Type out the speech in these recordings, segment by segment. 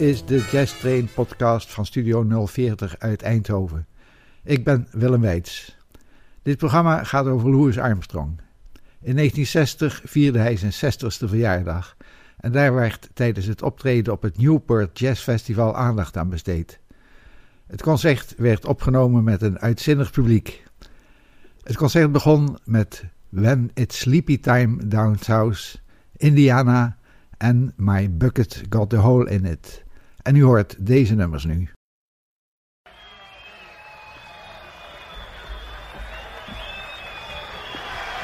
is de Jazz Train podcast van Studio 040 uit Eindhoven. Ik ben Willem Weits. Dit programma gaat over Louis Armstrong. In 1960 vierde hij zijn 60ste verjaardag en daar werd tijdens het optreden op het Newport Jazz Festival aandacht aan besteed. Het concert werd opgenomen met een uitzinnig publiek. Het concert begon met When It's Sleepy Time Down South, Indiana en My Bucket Got the Hole in It. En u hoort deze nummers nu.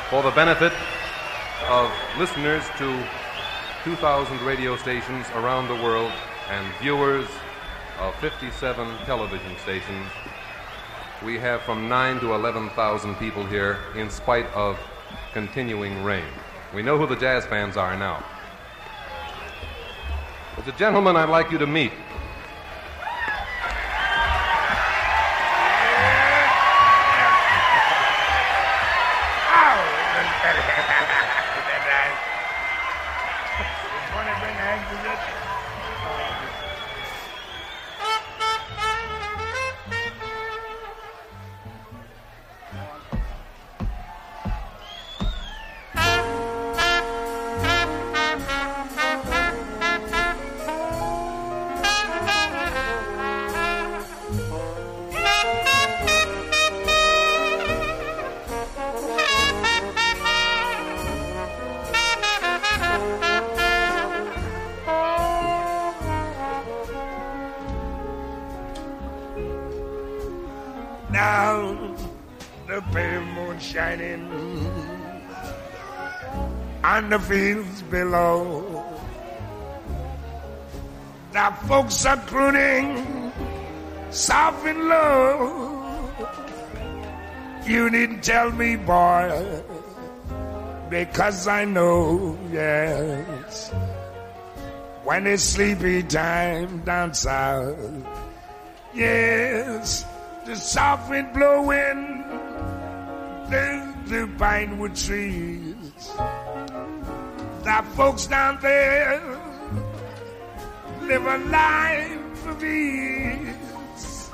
For the benefit of listeners to 2,000 radio stations around the world and viewers of 57 television stations, we have from 9 to 11,000 people here in spite of continuing rain. We know who the jazz fans are now. There's a gentleman I'd like you to meet. Now the pale moon shining on the fields below. The folks are crooning soft and low. You didn't tell me, boy, because I know, yes. When it's sleepy time down south, yes, the soft wind blowing through the pinewood trees. The folks down there live a life of ease.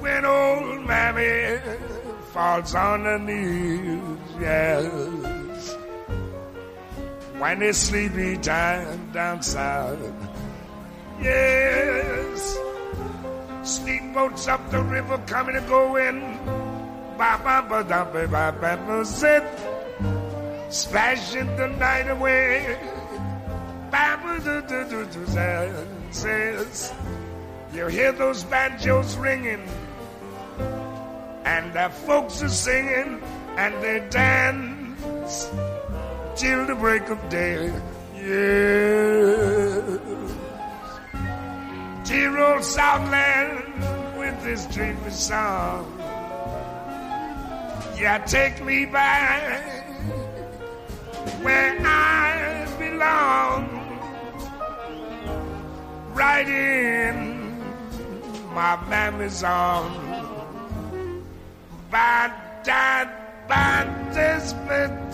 When old mammy falls on her knees, yes. When it's sleepy time down south, yes. Steamboats up the river coming and going. Ba ba ba da ba ba ba ba. Splashing the night away. Ba ba do do do do says. You hear those banjos ringing. And the folks are singing and they dance till the break of day. Yeah. Dear Southland with this dreamy song. Yeah, take me back where I belong. Right in my mammy's arms. Bad dad, bad this,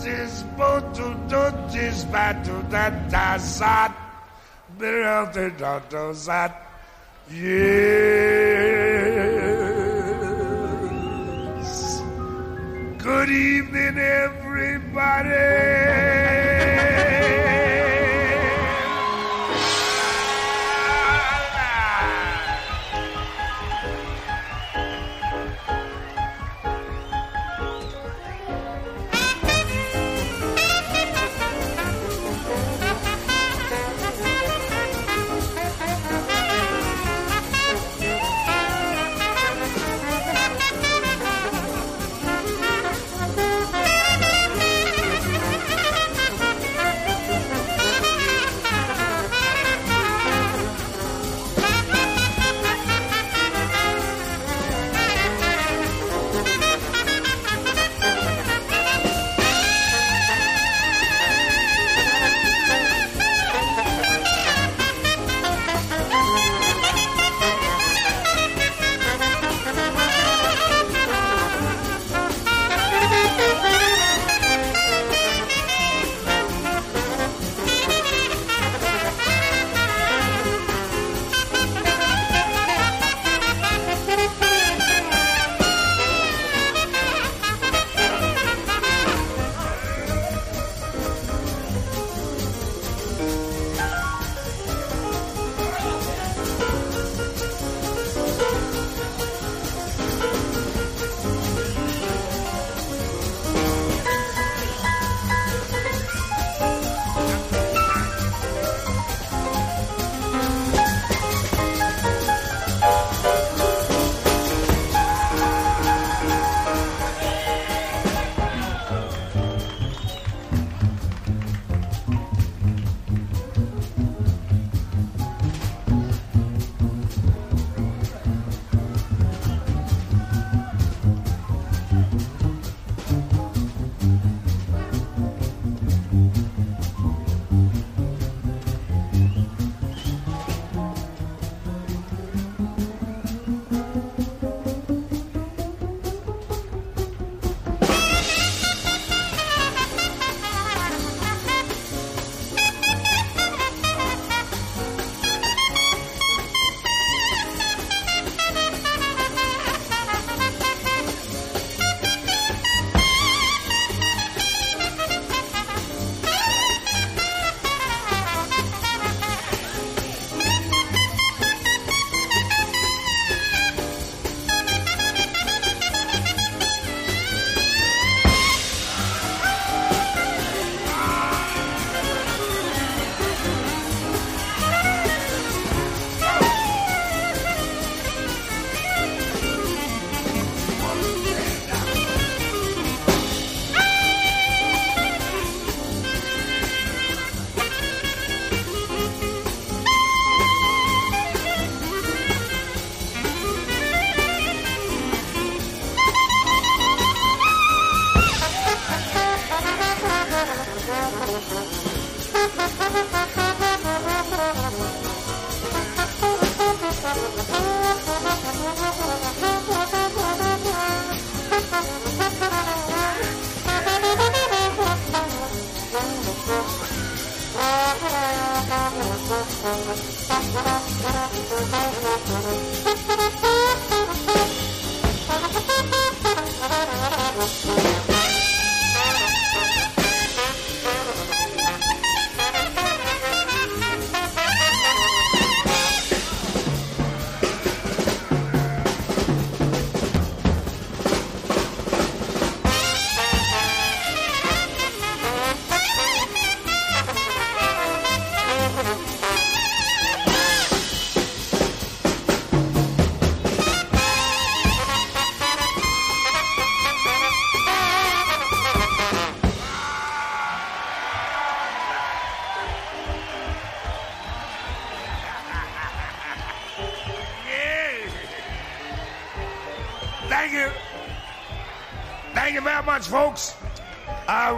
this, botu, dotis, batu, that, that, sat, the, the, the, that. Yes. Good evening, everybody.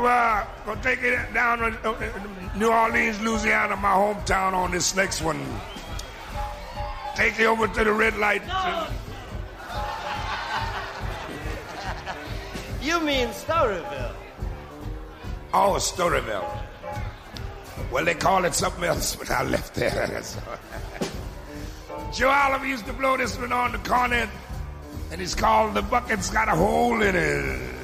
I'm uh, gonna take it down to uh, New Orleans, Louisiana, my hometown, on this next one. Take you over to the red light. You mean Storyville? Oh, Storyville. Well, they call it something else, but I left there. That's all right. Joe Oliver used to blow this one on the cornet, and it's called The Bucket's Got a Hole in It.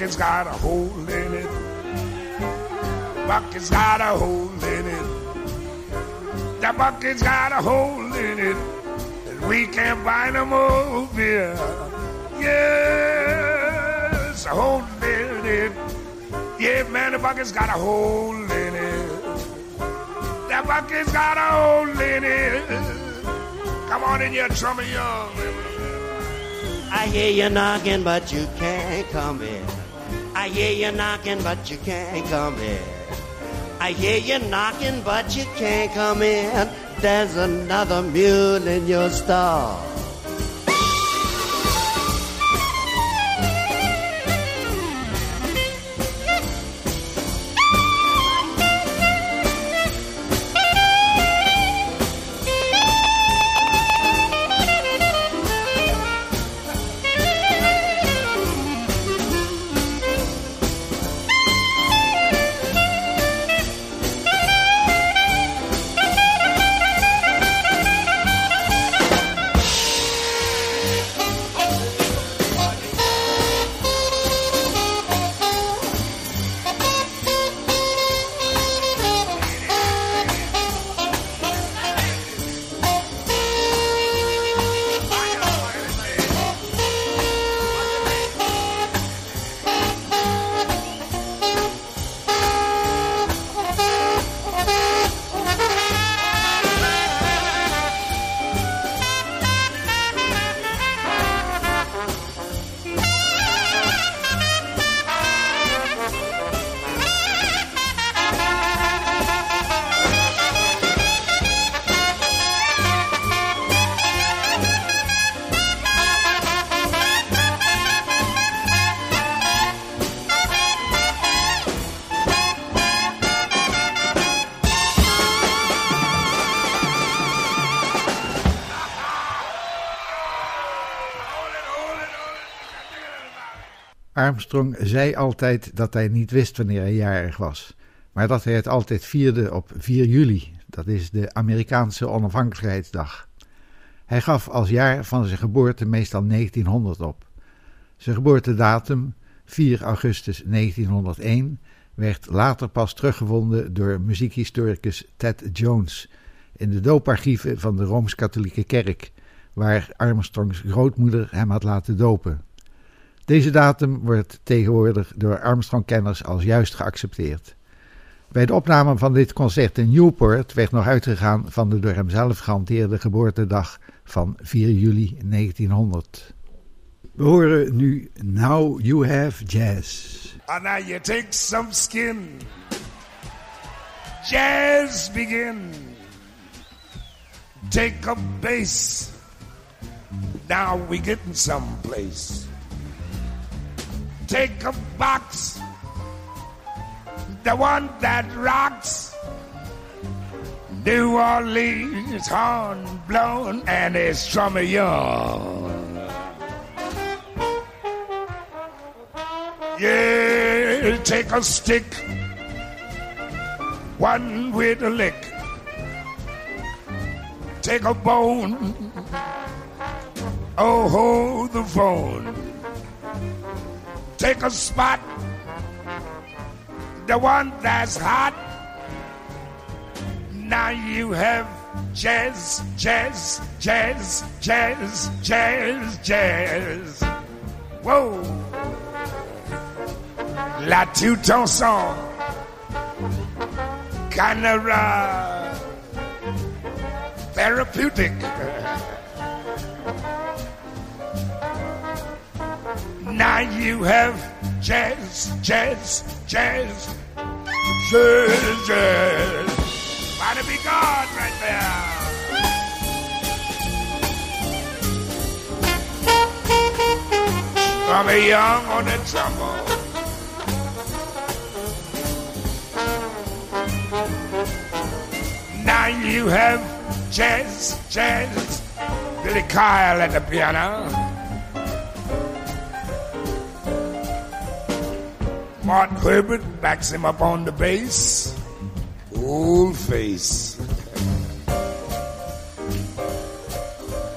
Bucket's got a hole in it. Bucket's got a hole in it. The bucket's got a hole in it. And we can't buy no more beer. Yes, a hole in it. Yeah, man, the bucket's got a hole in it. The bucket's got a hole in it. Come on in here, Trummy Young. I hear you knocking, but you can't come in. I hear you knocking, but you can't come in. I hear you knocking, but you can't come in. There's another mule in your stall. Armstrong zei altijd dat hij niet wist wanneer hij jarig was, maar dat hij het altijd vierde op 4 juli, dat is de Amerikaanse onafhankelijkheidsdag. Hij gaf als jaar van zijn geboorte meestal 1900 op. Zijn geboortedatum, 4 augustus 1901, werd later pas teruggevonden door muziekhistoricus Ted Jones in de dooparchieven van de Rooms-Katholieke Kerk, waar Armstrongs grootmoeder hem had laten dopen. Deze datum wordt tegenwoordig door Armstrong-kenners als juist geaccepteerd. Bij de opname van dit concert in Newport werd nog uitgegaan van de door hem zelf gehanteerde geboortedag van 4 juli 1900. We horen nu Now You Have Jazz. And now you take some skin. Jazz begin. Take a bass. Now we getting someplace. Take a box. The one that rocks. New Orleans horn blown and it's Trummy Young. Yeah, take a stick, one with a lick. Take a bone, oh, hold the phone. Take a spot, the one that's hot. Now you have jazz, jazz, jazz, jazz, jazz, jazz. Whoa. La tout ensemble. Canara. Therapeutic. Now you have jazz, jazz, jazz, jazz, jazz. Might be God right there. A young on the trouble. Now you have jazz, jazz, Billy Kyle at the piano. Mort Herbert backs him up on the bass. Old face.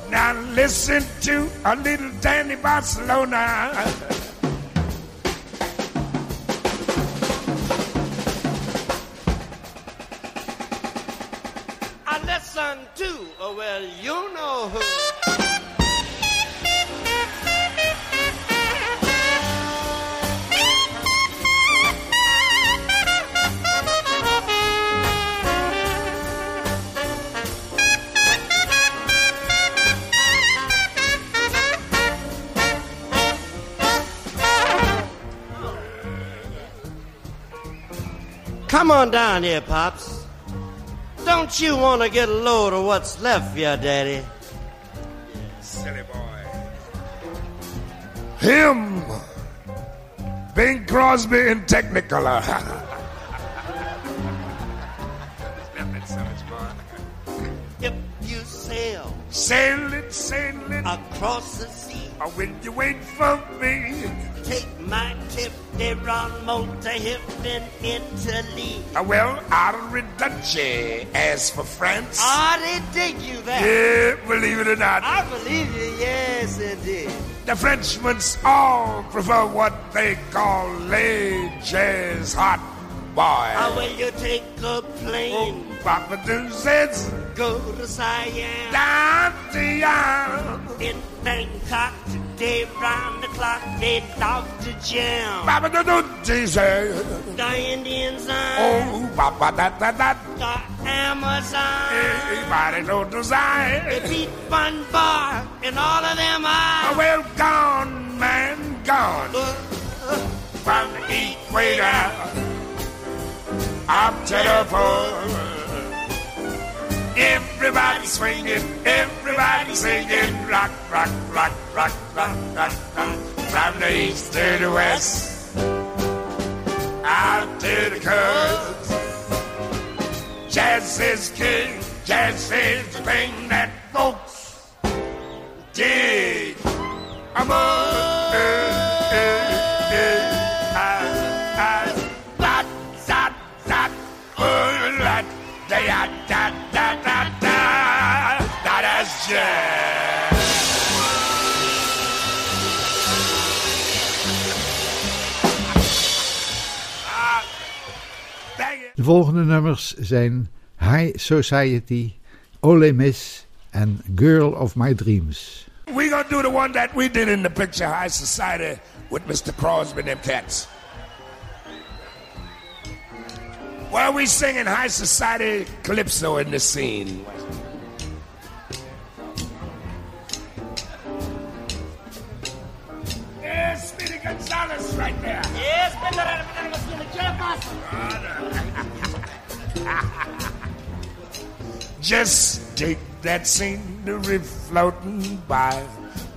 Now listen to a little Danny Barcelona. I listen to, oh well, you Come on down here, Pops. Don't you want to get a load of what's left for your daddy? Silly boy. Him, Bing Crosby in Technicolor. if you sail, sail it, sail it across the sea, or will you wait for me? Take my tip, they run motor hip in Italy. Uh, well, arrivederci. As for France, I didn't dig you that. Yeah, believe it or not. I believe you, yes, indeed. The Frenchmen's all prefer what they call jazz hot boy. How will you take a plane? Oh, Papa says, go to Siam. Down to In Bangkok day round the clock, they love to jam. Baba do do Jesus. The Indians on. Oh, Baba da da da. The Amazon. Everybody know the sign. They beat one bar, and all of them are. Oh, well, gone, man, gone. Uh, uh, From the equator up to the pole. Everybody swinging, everybody singing, rock, rock, rock, rock, rock, rock, rock, from the east to the west, out to the coast. Jazz is king, jazz is the thing that folks dig. I'm uh, uh, uh, De volgende nummers zijn High Society, Ole Miss en Girl of My Dreams. We gonna do the one that we did in the picture High Society with Mr. Crosby and them cats. Well, we singing High Society Calypso in Yes, Speedy Gonzalez right there. Yes, Peter, Peter, let's get the. Just take that scenery floating by.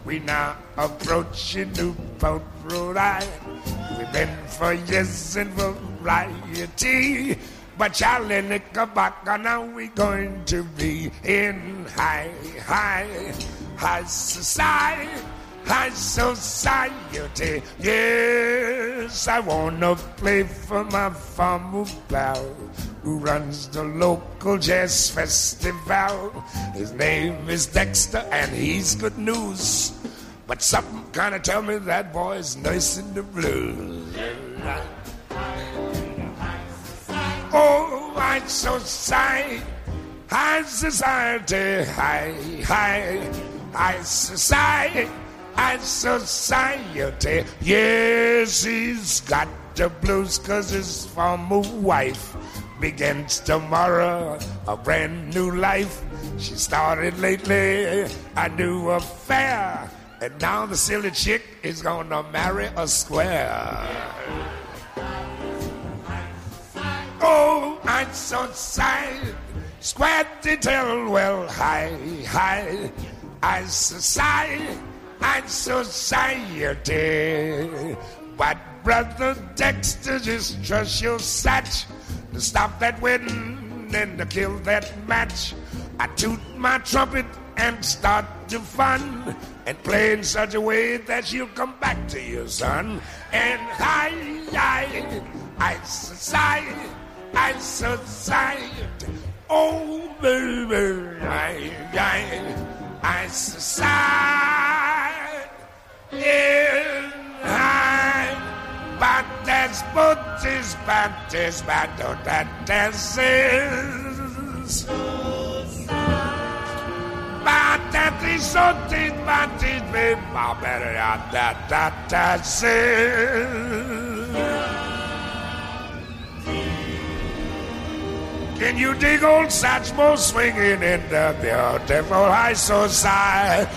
We now approaching Newport, Rhode Island. We've been for years in variety. But Charlie Knickerbocker, now we're going to be in high, high, high society high society. Yes, I wanna play for my farmer pal who runs the local jazz festival. His name is Dexter, and he's good news. But something kinda tell me that boy's nursing the blues. Oh, I'm so sad. High society, high, high, high society, high society. Yes, he's got the blues cause his former wife begins tomorrow a brand new life. She started lately a new affair, and now the silly chick is gonna marry a square. Oh, I'm so sad. Squatty tail, well, hi, hi. I'm so I'm society. But brother Dexter, just trust your satch to stop that wedding and to kill that match. I toot my trumpet and start to fun and play in such a way that she'll come back to you, son. And hi, hi, I society. I society. Oh, baby, I, I, I society. In high, but that's booties, but is but that dances. But that is so deep, but it be better that that dances. Can you dig old Satchmo swinging in the beautiful high society?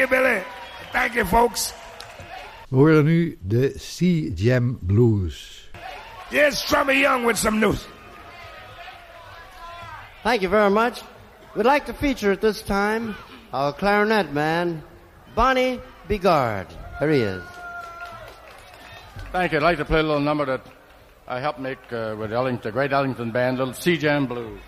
You, Billy. Thank you, folks. We horen nu de C Jam Blues. Here's Trummy Young with some news. Thank you very much. We'd like to feature at this time our clarinet man, Barney Bigard. Here he is. Thank you. I'd like to play a little number that I helped make uh, with Ellington, the great Ellington band, little C Jam Blues.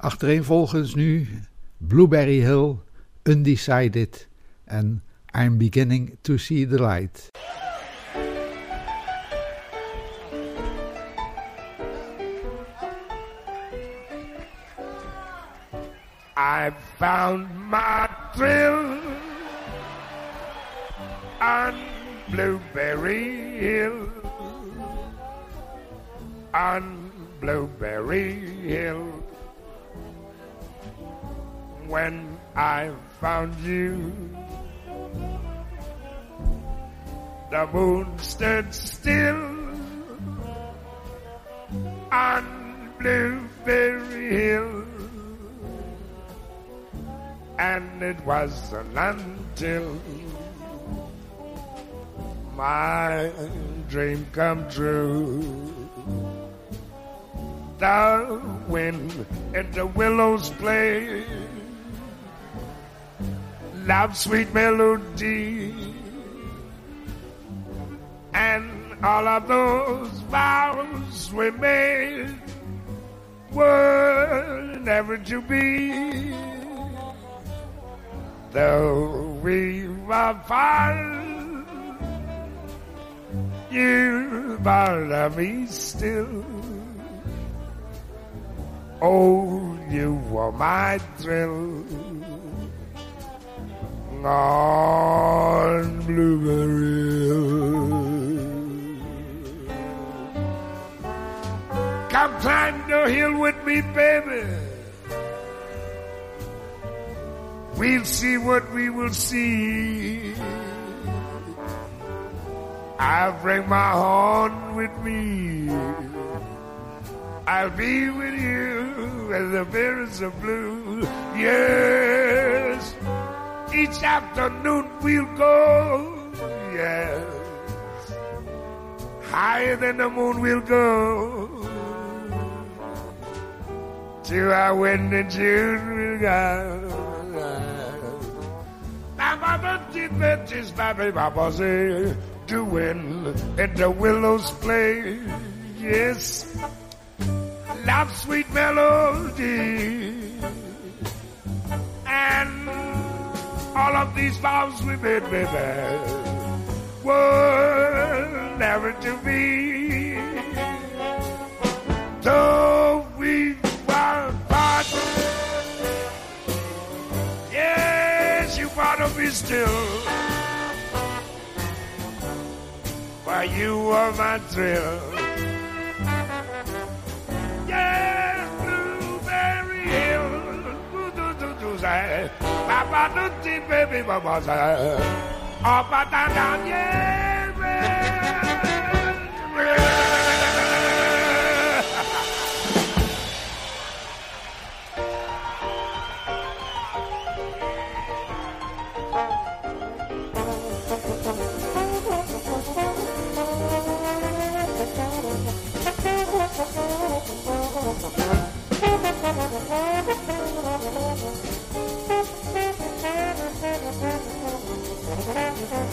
Achtereenvolgens nu Blueberry Hill, Undecided en I'm Beginning to See the Light. I found my thrill on Blueberry Hill. On Blueberry Hill. When I found you, the moon stood still on Blueberry Hill. And it wasn't until my dream come true. The wind and the willows play love sweet melody. And all of those vows we made were never to be. Though we were far you bother me still. Oh you were my thrill on Blueberry. Come climb the hill with me, baby. We'll see what we will see. I'll bring my horn with me. I'll be with you as the birds are blue. Yes. Each afternoon we'll go, yes. Higher than the moon we'll go. To our wedding June we'll go. The bitches, baby, Baba say, doing in the willows play. Yes, love sweet melody. All of these vows we made, baby, were never to be. Though we were apart, yes, you wanna be still. Why you were my thrill. Say. Papa baby mama say. Oh, but down,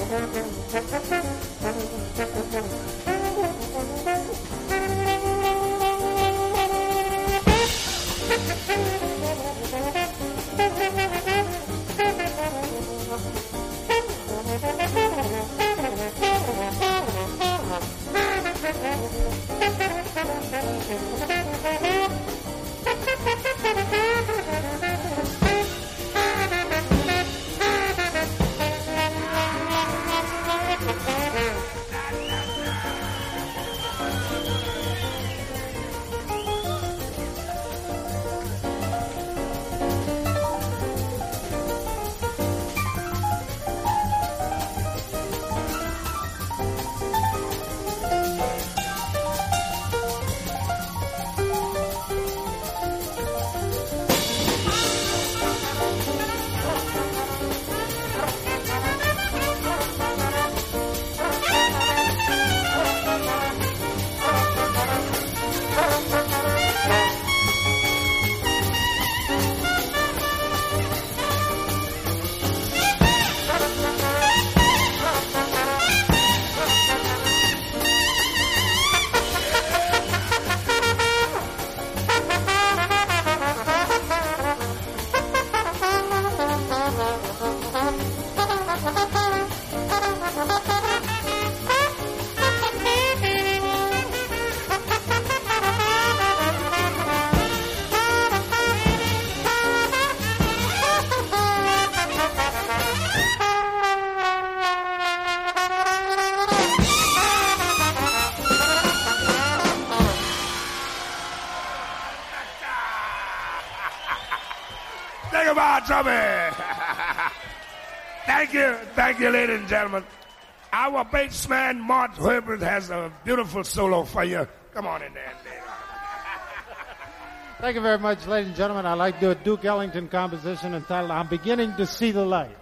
down, yeah. Ladies and gentlemen. Our bassman, Mort Herbert, has a beautiful solo for you. Come on in there. Thank you very much, ladies and gentlemen. I'd like to do a Duke Ellington composition entitled I'm Beginning to See the Light.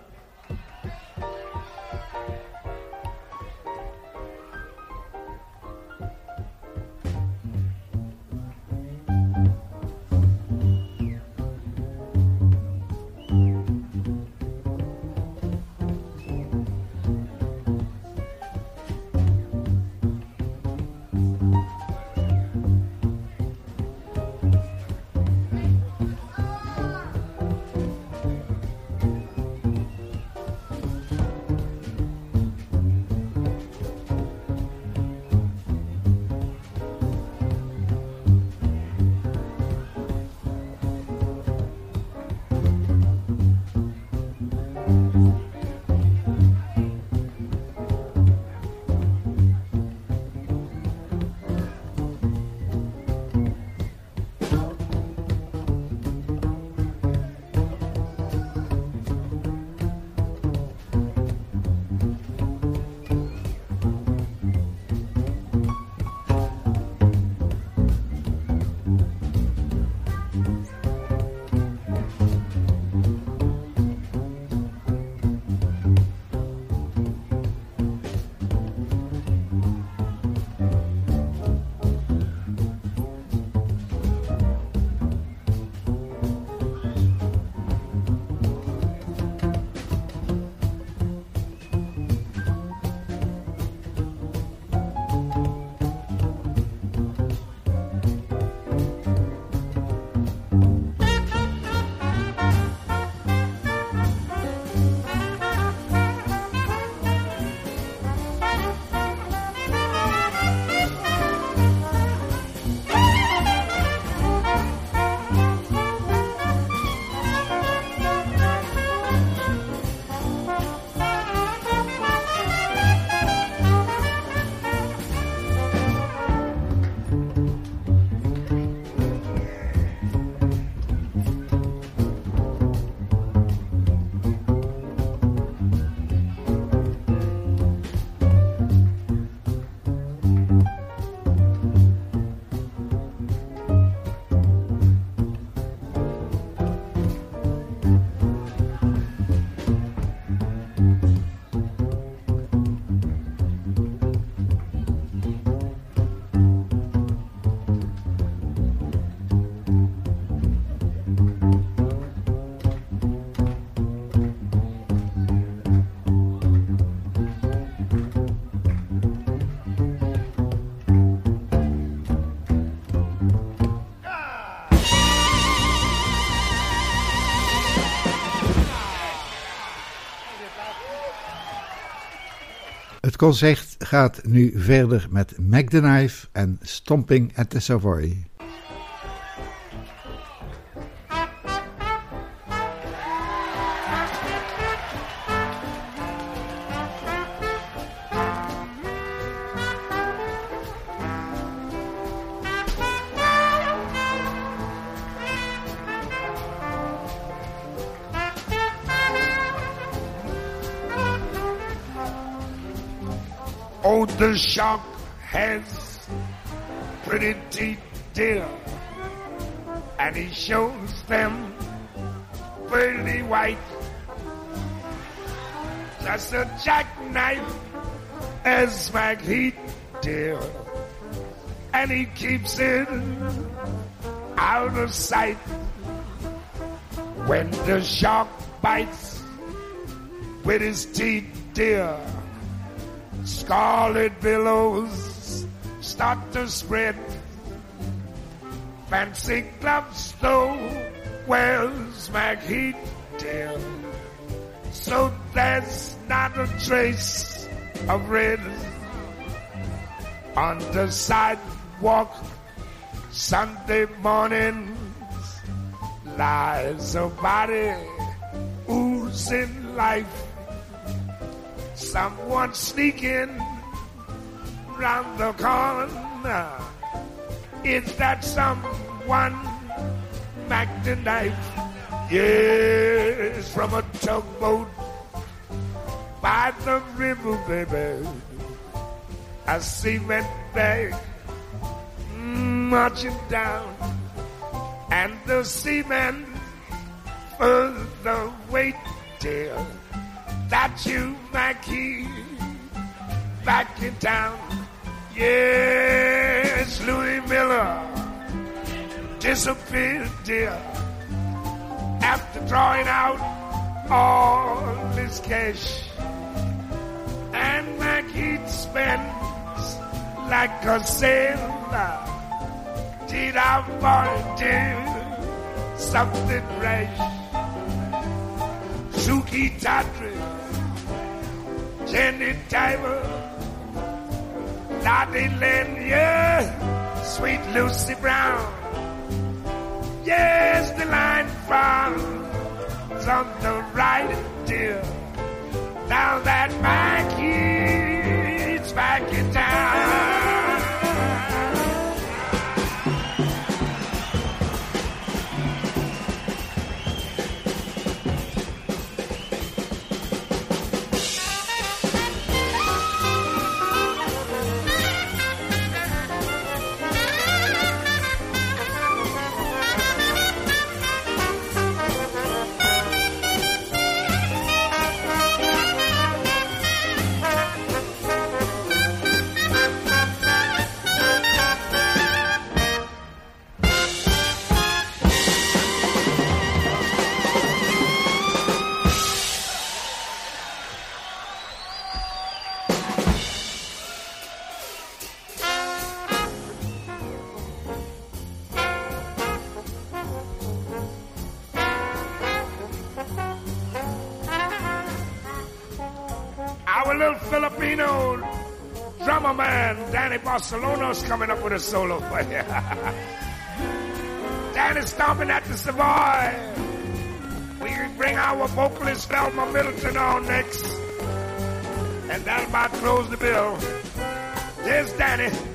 Concert gaat nu verder met Mac en Stomping at the Savoy. A jackknife as heat, dear, and he keeps it out of sight. When the shark bites with his teeth, dear Scarlet billows start to spread. Fancy gloves though wears Macheath dear. So there's not a trace of red on the sidewalk. Sunday mornings lies a body oozing life someone sneaking round the corner. Is that someone Mac the knife? Yes, from a tugboat by the river, baby. I see bag marching down, and the seaman seamen further wait till that you keep back in town. Yes, Louis Miller disappeared, dear, after drawing out all his cash. And Mac he'd spends like a sailor. Did I to something rash? Sukey Tawdry, Jenny Diver, Lotte Lenya, sweet Lucy Brown. Yes, the line falls on the right, dear. Now that my kid's back in town. Barcelona's coming up with a solo for you. Danny's stomping at the Savoy. We bring our vocalist Velma Middleton on next. And that'll about close the bill. There's Danny.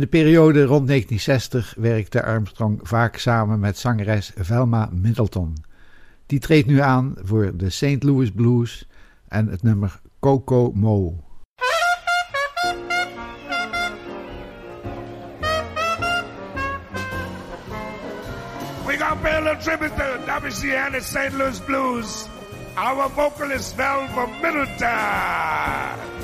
In de periode rond 1960 werkte Armstrong vaak samen met zangeres Velma Middleton. Die treedt nu aan voor de St. Louis Blues en het nummer Coco Mo. We got pay a tribute to WC and St. Louis Blues. Our vocalist Velma Middleton.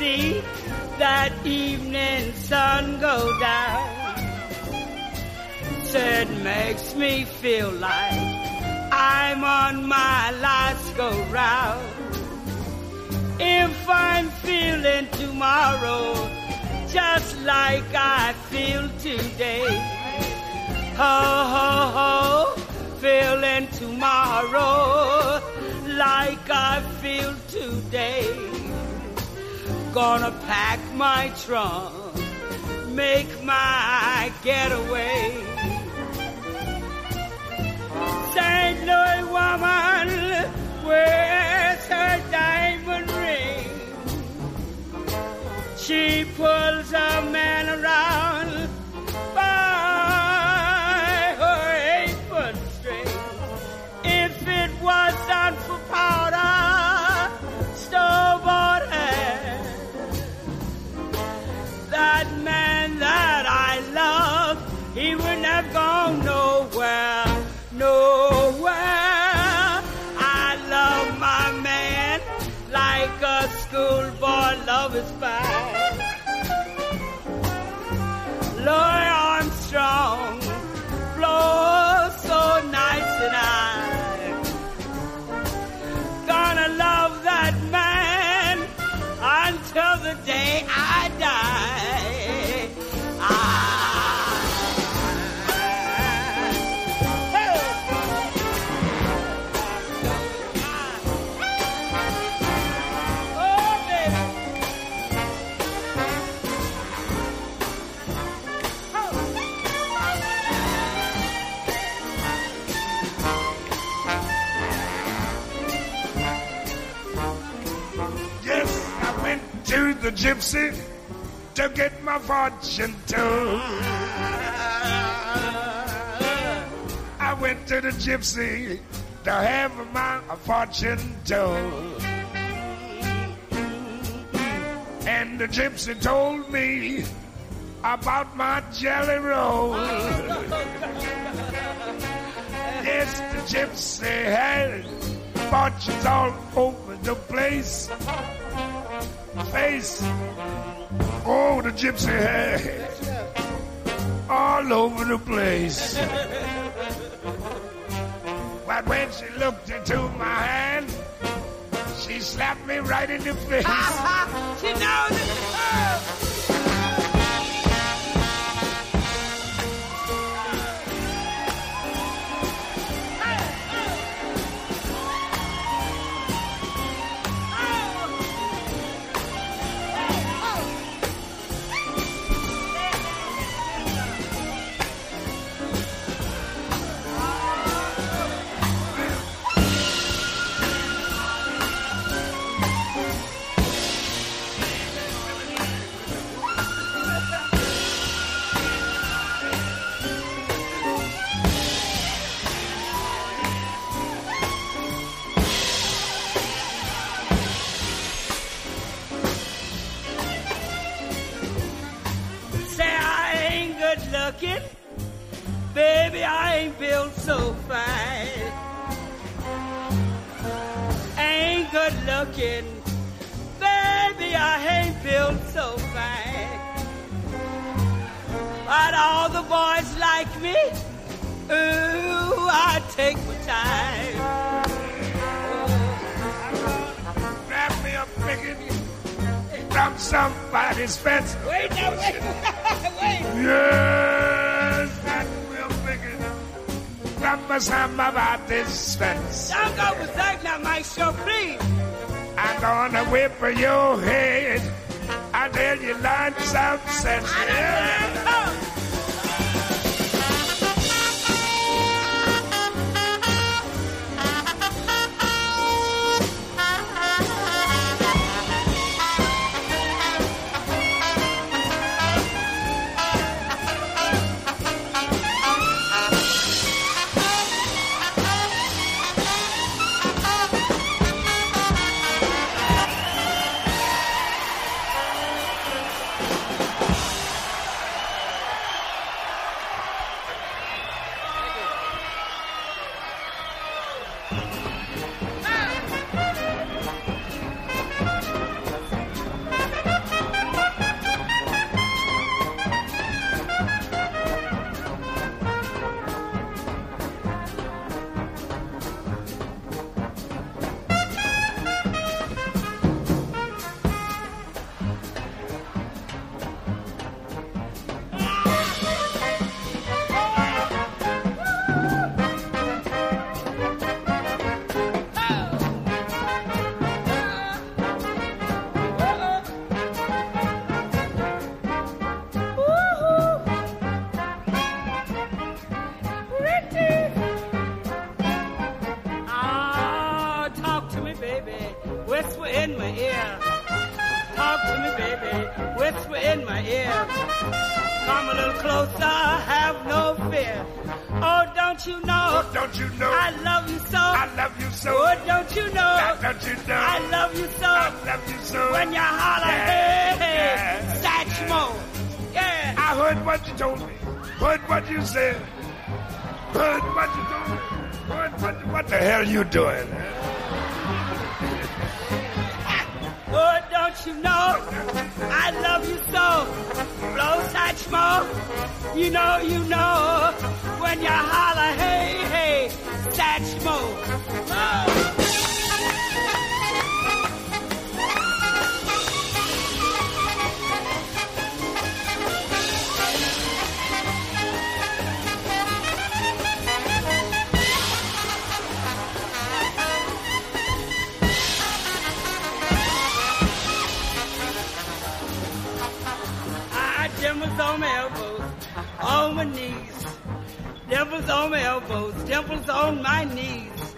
See that evening sun go down. Said makes me feel like I'm on my last go round. If I'm feeling tomorrow just like I feel today. Ho, ho, ho, feeling tomorrow like I feel today. Gonna pack my trunk, make my getaway. St. Louis woman, where's her diamond ring? She pulls a man around gypsy to get my fortune told. I went to the gypsy to have my fortune told. And the gypsy told me about my jelly roll. yes, the gypsy had fortunes all over the place. Face, oh, the gypsy had all over the place. But when she looked into my hand, she slapped me right in the face. She knows. Good looking. Baby, I ain't built so fine. Ain't good looking. Baby, I ain't built so fine. But all the boys like me. Ooh, I take my time. Somebody's fence. Wait, now, wait, wait. Yes, that will figure. Remember something about this fence. Don't go berserk now, Mike Show, please. I'm gonna whip your head until you learn some sense. Yeah. You know? Oh, don't you know? I love you so. I love you so. Oh, don't you know? Now, Don't you know? I love you so. I love you so. When you holler, Yeah, hey, hey, yeah. Satchmo. Yeah. I heard what you told me. Heard what you said. Heard what you told me. Heard what, what the hell you doing? Oh, don't you know? I love you so. Blow Satchmo. You know, you know. When you holler, hey, hey, Satchmo. Oh. I dimples on my elbows, on my knees. Dimples on my elbows, dimples on my knees.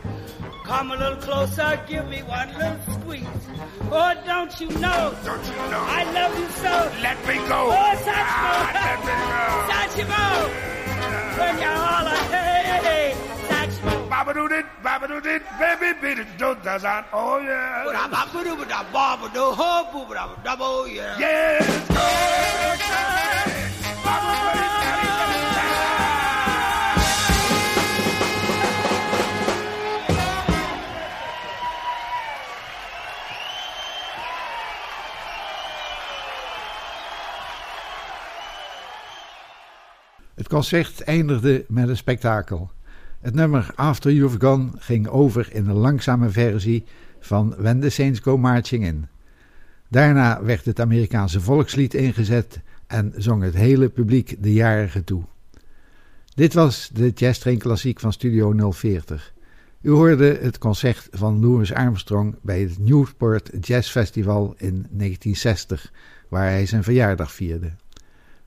Come a little closer, give me one little squeeze. Oh, don't you know? Don't you know? I love you so. Let me go. Oh, Satchmo. Ah, let me go. Satchmo. When you holler, hey, hey, hey, Satchmo. Babadoo dit, babadoo dit, baby beat it, do does on. Oh yeah. Yes. Okay. Babadoo dit, daddy, daddy, Het concert eindigde met een spektakel. Het nummer After You've Gone ging over in een langzame versie van When the Saints Go Marching In. Daarna werd het Amerikaanse volkslied ingezet en zong het hele publiek de jarige toe. Dit was de Jazz Train Klassiek van Studio 040. U hoorde het concert van Louis Armstrong bij het Newport Jazz Festival in 1960, waar hij zijn verjaardag vierde.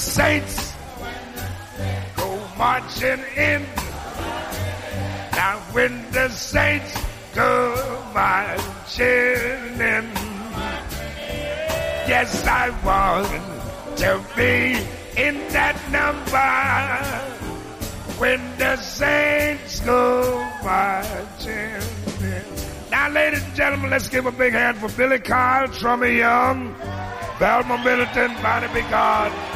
Saints go marching in. Now when the saints go marching in. Yes, I want to be in that number when the saints go marching in. Now, ladies and gentlemen, let's give a big hand for Billy Kyle, Trummy Young, Velma Middleton, Barney Bigard,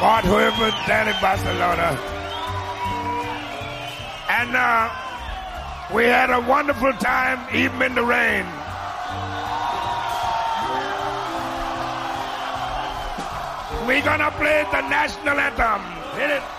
Mort Herbert, Danny Barcelona. And uh, we had a wonderful time, even in the rain. We're gonna play the national anthem. Hit it.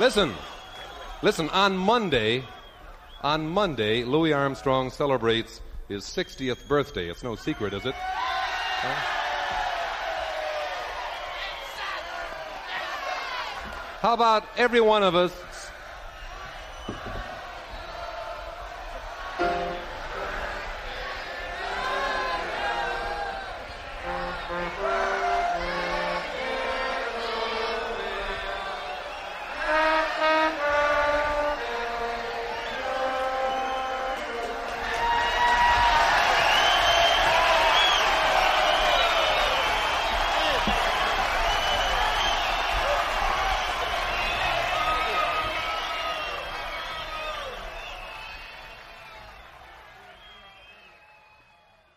Listen, listen, on Monday, on Monday, Louis Armstrong celebrates his 60th birthday. It's no secret, is it? Huh? How about every one of us